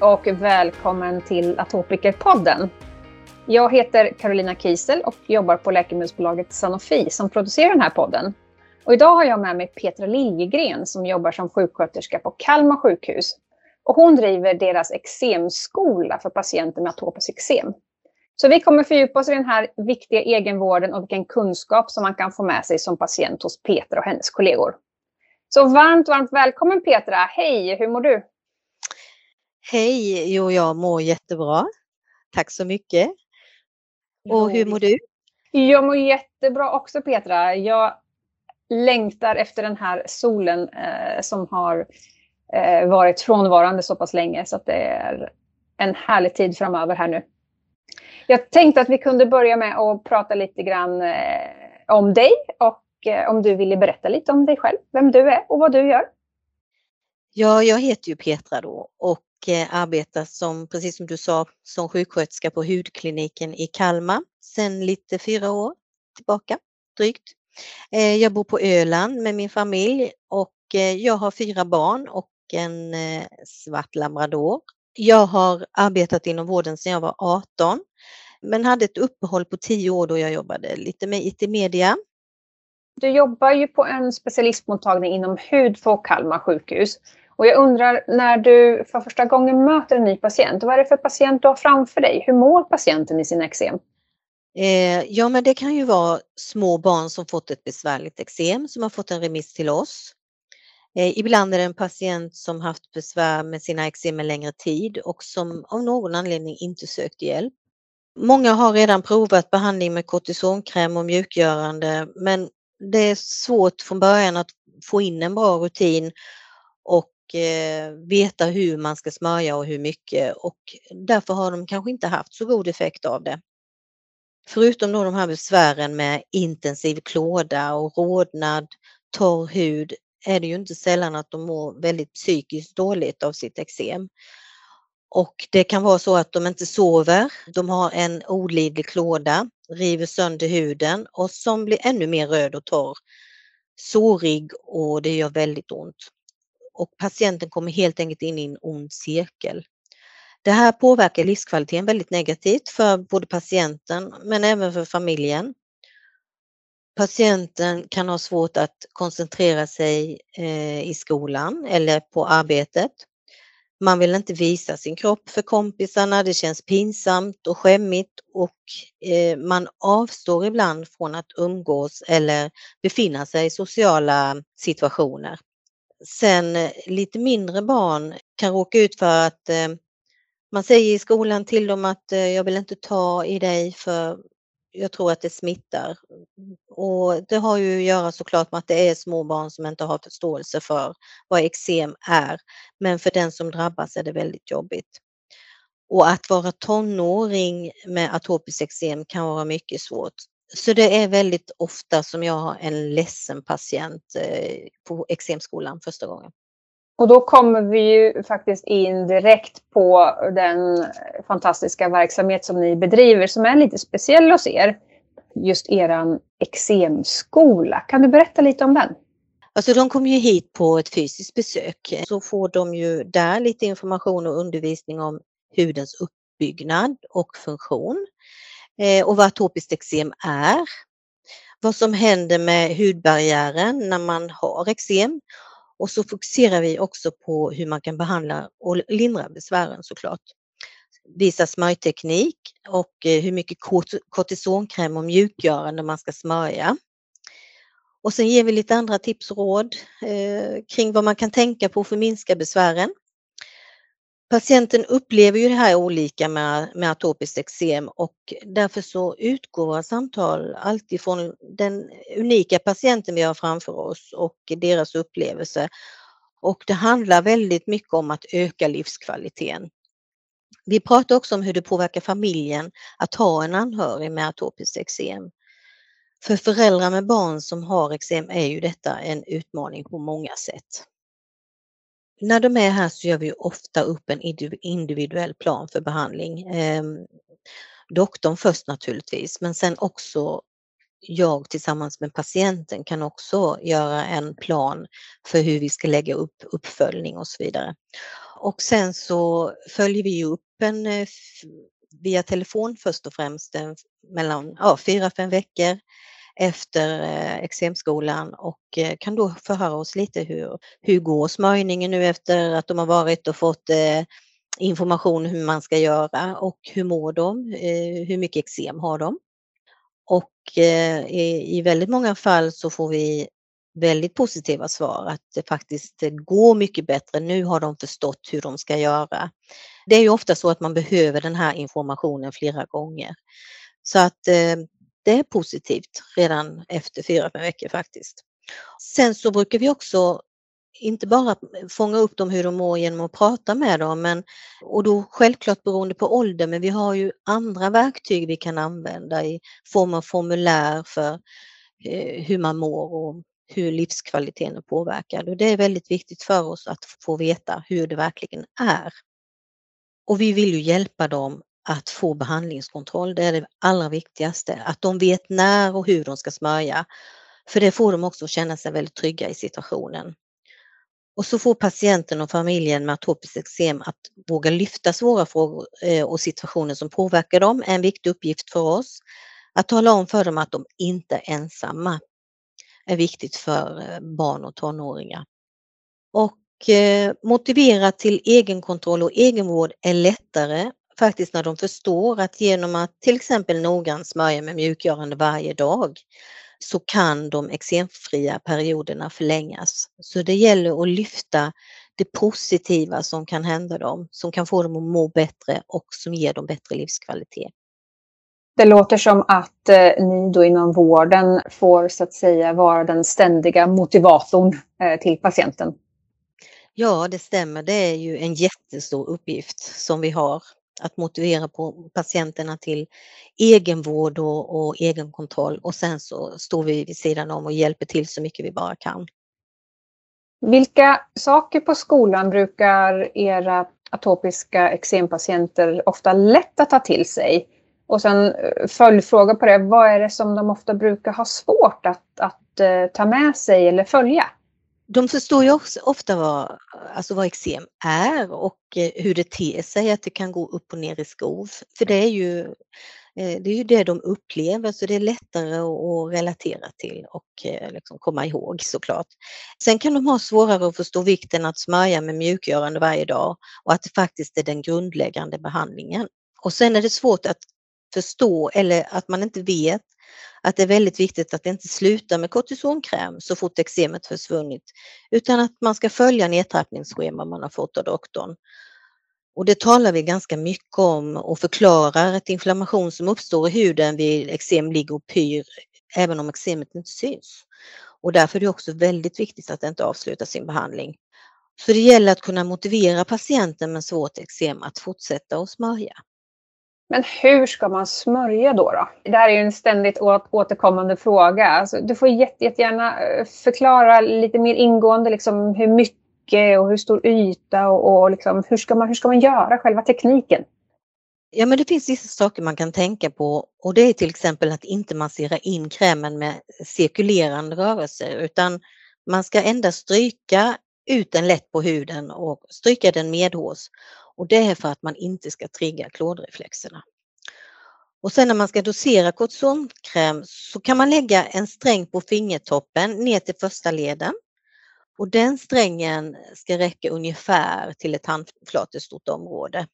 Hej och välkommen till Atopikerpodden. Jag heter Carolina Kiesel och jobbar på läkemedelsbolaget Sanofi som producerar den här podden. Och idag har jag med mig Petra Liljegren som jobbar som sjuksköterska på Kalmar sjukhus. Och hon driver deras eksemskola för patienter med atopiskt eksem. Så vi kommer fördjupa oss i den här viktiga egenvården och vilken kunskap som man kan få med sig som patient hos Petra och hennes kollegor. Så varmt, varmt välkommen Petra! Hej, hur mår du? Hej, jo jag mår jättebra. Tack så mycket. Och hur mår du? Jag mår jättebra också Petra. Jag längtar efter den här solen eh, som har eh, varit frånvarande så pass länge så att det är en härlig tid framöver här nu. Jag tänkte att vi kunde börja med att prata lite grann eh, om dig och eh, om du ville berätta lite om dig själv, vem du är och vad du gör. Ja, jag heter ju Petra då och Eh, arbetar som, precis som du sa, som sjuksköterska på hudkliniken i Kalmar sedan lite fyra år tillbaka, drygt. Eh, jag bor på Öland med min familj och eh, jag har fyra barn och en svart labrador. Jag har arbetat inom vården sedan jag var 18 men hade ett uppehåll på tio år då jag jobbade lite med IT-media. Du jobbar ju på en specialistmottagning inom hud på Kalmar sjukhus. Och jag undrar, när du för första gången möter en ny patient, vad är det för patient du har framför dig? Hur mår patienten i sin eksem? Eh, ja, men det kan ju vara små barn som fått ett besvärligt eksem som har fått en remiss till oss. Eh, ibland är det en patient som haft besvär med sina eksem en längre tid och som av någon anledning inte sökt hjälp. Många har redan provat behandling med kortisonkräm och mjukgörande men det är svårt från början att få in en bra rutin Eh, veta hur man ska smörja och hur mycket och därför har de kanske inte haft så god effekt av det. Förutom då de här besvären med intensiv klåda och rodnad, torr hud är det ju inte sällan att de mår väldigt psykiskt dåligt av sitt eksem. Och det kan vara så att de inte sover, de har en olidlig klåda, river sönder huden och som blir ännu mer röd och torr. Sårig och det gör väldigt ont. Och patienten kommer helt enkelt in i en ond cirkel. Det här påverkar livskvaliteten väldigt negativt för både patienten men även för familjen. Patienten kan ha svårt att koncentrera sig eh, i skolan eller på arbetet. Man vill inte visa sin kropp för kompisarna, det känns pinsamt och skämmigt och eh, man avstår ibland från att umgås eller befinna sig i sociala situationer. Sen eh, lite mindre barn kan råka ut för att eh, man säger i skolan till dem att eh, jag vill inte ta i dig för jag tror att det smittar. Och det har ju att göra såklart med att det är små barn som inte har förståelse för vad eksem är. Men för den som drabbas är det väldigt jobbigt. Och att vara tonåring med atopiskt eksem kan vara mycket svårt. Så det är väldigt ofta som jag har en ledsen patient eh, på eksemskolan första gången. Och då kommer vi ju faktiskt in direkt på den fantastiska verksamhet som ni bedriver som är lite speciell hos er. Just eran eksemskola. Kan du berätta lite om den? Alltså de kommer ju hit på ett fysiskt besök. Så får de ju där lite information och undervisning om hudens uppbyggnad och funktion. Eh, och vad atopiskt eksem är. Vad som händer med hudbarriären när man har eksem och så fokuserar vi också på hur man kan behandla och lindra besvären såklart. Visa smörjteknik och eh, hur mycket kortisonkräm och mjukgörande man ska smörja. Och sen ger vi lite andra tips och råd eh, kring vad man kan tänka på för att minska besvären. Patienten upplever ju det här olika med, med atopiskt eksem och därför så utgår våra samtal alltid från den unika patienten vi har framför oss och deras upplevelse. Och det handlar väldigt mycket om att öka livskvaliteten. Vi pratar också om hur det påverkar familjen att ha en anhörig med atopiskt eksem. För föräldrar med barn som har eksem är ju detta en utmaning på många sätt. När de är här så gör vi ofta upp en individuell plan för behandling. Ehm, doktorn först naturligtvis, men sen också jag tillsammans med patienten kan också göra en plan för hur vi ska lägga upp uppföljning och så vidare. Och sen så följer vi upp en eh, via telefon först och främst mellan ja, fyra, fem veckor efter eh, eksemskolan och eh, kan då förhöra oss lite hur, hur går smörjningen nu efter att de har varit och fått eh, information hur man ska göra och hur mår de? Hur mycket eksem har de? Och i, väldigt många fall så får vi väldigt positiva svar att det faktiskt går mycket bättre. Nu har de förstått hur de ska göra. Det är ju ofta så att man behöver den här informationen flera gånger. Så att det är positivt redan efter fyra, fem veckor faktiskt. Sen så brukar vi också inte bara fånga upp dem hur de mår genom att prata med dem, men, och då självklart beroende på ålder, men vi har ju andra verktyg vi kan använda i form av formulär för eh, hur man mår och hur livskvaliteten är påverkad. Och det är väldigt viktigt för oss att få veta hur det verkligen är. Och vi vill ju hjälpa dem att få behandlingskontroll. Det är det allra viktigaste. Att de vet när och hur de ska smörja. För det får de också känna sig väldigt trygga i situationen. Och så får patienten och familjen med atopiskt eksem att våga lyfta svåra frågor eh, och situationer som påverkar dem är en viktig uppgift för oss. Att tala om för dem att de inte är ensamma är viktigt för eh, barn och tonåringar. Och eh, motivera till egenkontroll och egenvård är lättare faktiskt när de förstår att genom att till exempel noggrant smörja med mjukgörande varje dag så kan de eksemfria perioderna förlängas. Så det gäller att lyfta det positiva som kan hända dem, som kan få dem att må bättre och som ger dem bättre livskvalitet. Det låter som att eh, ni då inom vården får så att säga vara den ständiga motivatorn eh, till patienten. Ja, det stämmer. Det är ju en jättestor uppgift som vi har att motivera på patienterna till egenvård och, och egenkontroll och sen så står vi vid sidan om och hjälper till så mycket vi bara kan. Vilka saker på skolan brukar era atopiska eksempatienter ofta lätt att ta till sig? Och sen eh, följdfråga på det, vad är det som de ofta brukar ha svårt att, att eh, ta med sig eller följa? De förstår ju också ofta vad, alltså vad eksem är och eh, hur det ter sig, att det kan gå upp och ner i skov. För det är ju eh, det, är ju det de upplever, så det är lättare att relatera till och eh, liksom komma ihåg såklart. Sen kan de ha svårare att förstå vikten att smörja med mjukgörande varje dag och att det faktiskt är den grundläggande behandlingen. Och sen är det svårt att förstå eller att man inte vet att det är väldigt viktigt att det inte slutar med kortisonkräm så fort eksemet försvunnit utan att man ska följa nedtrappningsschema man har fått av doktorn. Och det talar vi ganska mycket om och förklarar att inflammation som uppstår i huden vid eksem ligger och pyr även om eksemet inte syns. Och därför är det också väldigt viktigt att inte avsluta sin behandling. Så det gäller att kunna motivera patienten med svårt eksem att fortsätta att smörja. Men hur ska man smörja då? då? Det här är ju en ständigt återkommande fråga. Alltså, du får jätte, jättegärna eh, förklara lite mer ingående liksom, hur mycket och hur stor yta och, och liksom, hur, ska man, hur ska man göra själva tekniken? Ja, men det finns vissa saker man kan tänka på och det är till exempel att inte massera in krämen med cirkulerande rörelser utan man ska endast stryka ut den lätt på huden och stryka den medhårs och det är för att man inte ska trigga klådreflexerna. Och sen när man ska dosera kortisonkräm så kan man lägga en sträng på fingertoppen ner till första leden. Och den strängen ska räcka ungefär till ett handflatestort område.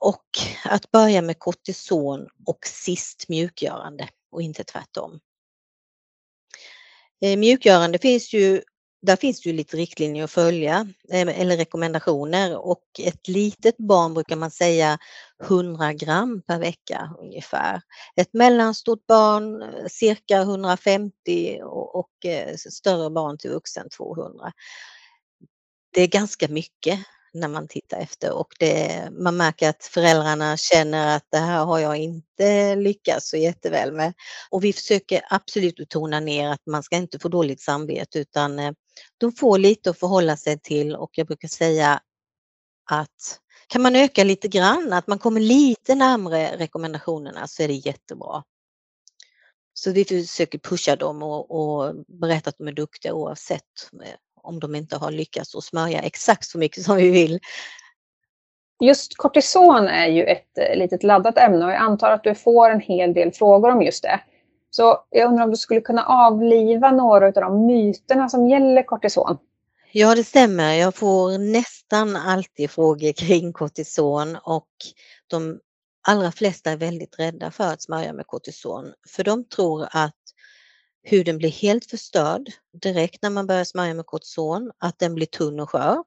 Och att börja med kortison och sist mjukgörande och inte tvärtom. Eh, mjukgörande finns ju där finns det ju lite riktlinjer att följa eh, eller rekommendationer och ett litet barn brukar man säga 100 gram per vecka ungefär. Ett mellanstort barn eh, cirka 150 och, och eh, större barn till vuxen 200. Det är ganska mycket när man tittar efter och det, man märker att föräldrarna känner att det här har jag inte lyckats så jätteväl med. Och vi försöker absolut tona ner att man ska inte få dåligt samvete utan eh, de får lite att förhålla sig till och jag brukar säga att kan man öka lite grann, att man kommer lite närmre rekommendationerna så är det jättebra. Så vi försöker pusha dem och, och berätta att de är duktiga oavsett eh, om de inte har lyckats att smörja exakt så mycket som vi vill. Just kortison är ju ett eh, litet laddat ämne och jag antar att du får en hel del frågor om just det. Så jag undrar om du skulle kunna avliva några av de myterna som gäller kortison? Ja, det stämmer. Jag får nästan alltid frågor kring kortison och de allra flesta är väldigt rädda för att smörja med kortison för de tror att huden blir helt förstörd direkt när man börjar smörja med kortison, att den blir tunn och skör.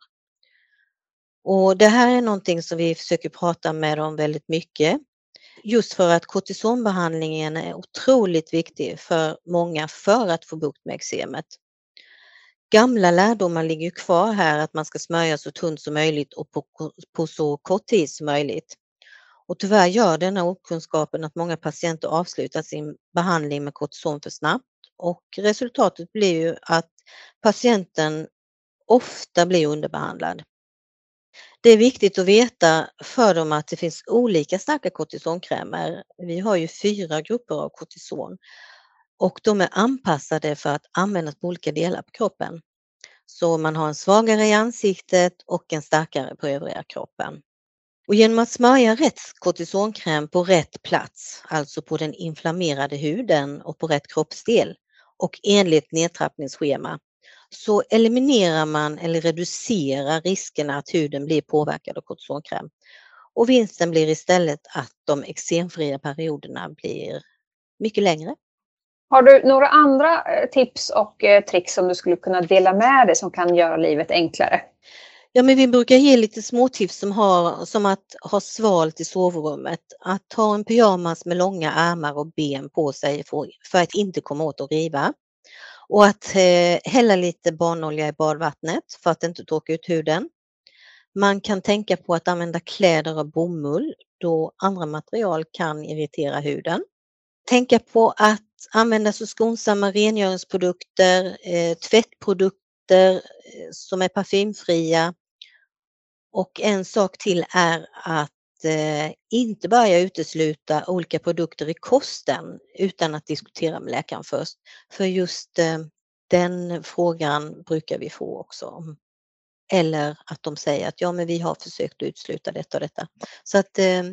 Och det här är någonting som vi försöker prata med dem väldigt mycket. Just för att kortisonbehandlingen är otroligt viktig för många för att få bukt med eksemet. Gamla lärdomar ligger kvar här att man ska smörja så tunt som möjligt och på, på så kort tid som möjligt. Och tyvärr gör denna okunskapen att många patienter avslutar sin behandling med kortison för snabbt och resultatet blir ju att patienten ofta blir underbehandlad. Det är viktigt att veta för dem att det finns olika starka kortisonkrämer. Vi har ju fyra grupper av kortison och de är anpassade för att användas på olika delar på kroppen. Så man har en svagare i ansiktet och en starkare på övriga kroppen. Och genom att smörja rätt kortisonkräm på rätt plats, alltså på den inflammerade huden och på rätt kroppsdel och enligt nedtrappningsschema, så eliminerar man eller reducerar riskerna att huden blir påverkad av kortisonkräm. Och vinsten blir istället att de eksemfria perioderna blir mycket längre. Har du några andra eh, tips och eh, tricks som du skulle kunna dela med dig som kan göra livet enklare? Ja, men vi brukar ge lite småtips som, har, som att ha svalt i sovrummet, att ha en pyjamas med långa ärmar och ben på sig för, för att inte komma åt att riva. Och att eh, hälla lite barnolja i badvattnet för att inte torka ut huden. Man kan tänka på att använda kläder av bomull då andra material kan irritera huden. Tänka på att använda så skonsamma rengöringsprodukter, eh, tvättprodukter eh, som är parfymfria. Och en sak till är att eh, inte börja utesluta olika produkter i kosten utan att diskutera med läkaren först. För just eh, den frågan brukar vi få också. Eller att de säger att ja, men vi har försökt utesluta detta och detta. Så att eh,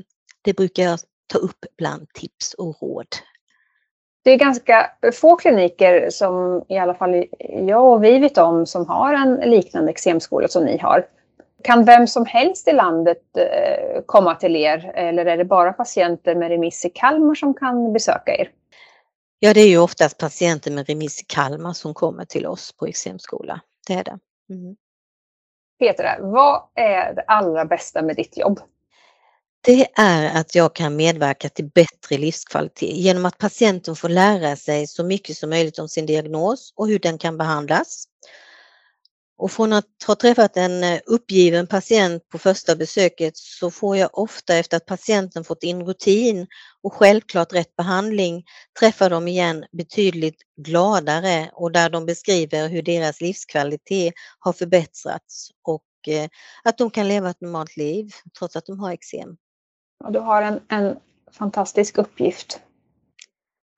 det brukar jag ta upp bland tips och råd. Det är ganska få kliniker som i alla fall jag och vi vet om som har en liknande eksemskola som ni har. Kan vem som helst i landet eh, komma till er eller är det bara patienter med remiss i Kalmar som kan besöka er? Ja, det är ju oftast patienter med remiss i Kalmar som kommer till oss på eksemskola. Det är det. Mm. Petra, vad är det allra bästa med ditt jobb? Det är att jag kan medverka till bättre livskvalitet genom att patienten får lära sig så mycket som möjligt om sin diagnos och hur den kan behandlas. Och från att ha träffat en eh, uppgiven patient på första besöket så får jag ofta efter att patienten fått in rutin och självklart rätt behandling träffa dem igen betydligt gladare och där de beskriver hur deras livskvalitet har förbättrats och eh, att de kan leva ett normalt liv trots att de har eksem. Du har en, en fantastisk uppgift.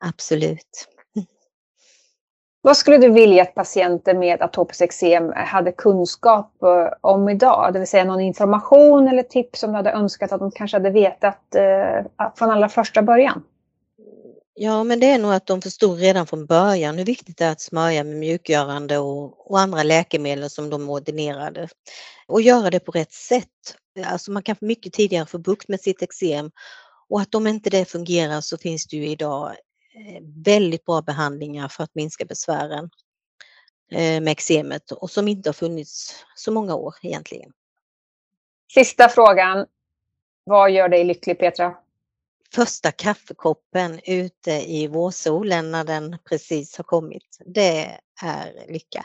Absolut. Vad skulle du vilja att patienter med atopiskt eksem hade kunskap eh, om idag? Det vill säga någon information eller tips som du hade önskat att de kanske hade vetat eh, från allra första början? Ja, men det är nog att de förstod redan från början hur viktigt det är att smörja med mjukgörande och, och andra läkemedel som de ordinerade. Och göra det på rätt sätt. Alltså man kan mycket tidigare få bukt med sitt eksem och att om inte det fungerar så finns det ju idag väldigt bra behandlingar för att minska besvären eh, med eksemet och som inte har funnits så många år egentligen. Sista frågan. Vad gör dig lycklig Petra? Första kaffekoppen ute i vårsolen när den precis har kommit. Det är lycka.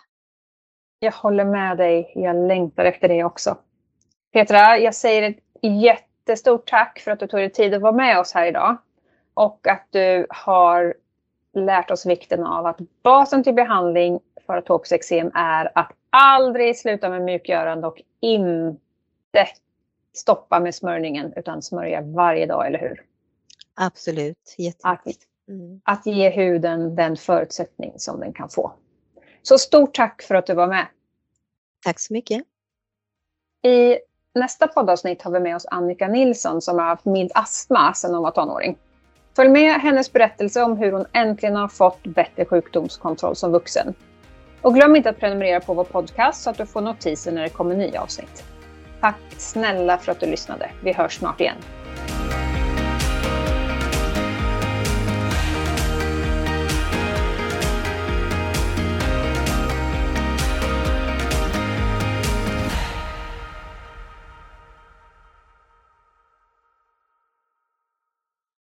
Jag håller med dig. Jag längtar efter det också. Petra, jag säger ett jättestort tack för att du tog dig tid att vara med oss här idag. Och att du har lärt oss vikten av att basen till behandling för atopiskt eksem är att aldrig sluta med mjukgörande och inte stoppa med smörjningen utan smörja varje dag, eller hur? Absolut, jätteviktigt. Att, mm. att ge huden den förutsättning som den kan få. Så stort tack för att du var med. Tack så mycket. I nästa poddavsnitt har vi med oss Annika Nilsson som har haft mild astma sedan hon var tonåring. Följ med hennes berättelse om hur hon äntligen har fått bättre sjukdomskontroll som vuxen. Och glöm inte att prenumerera på vår podcast så att du får notiser när det kommer nya avsnitt. Tack snälla för att du lyssnade. Vi hörs snart igen.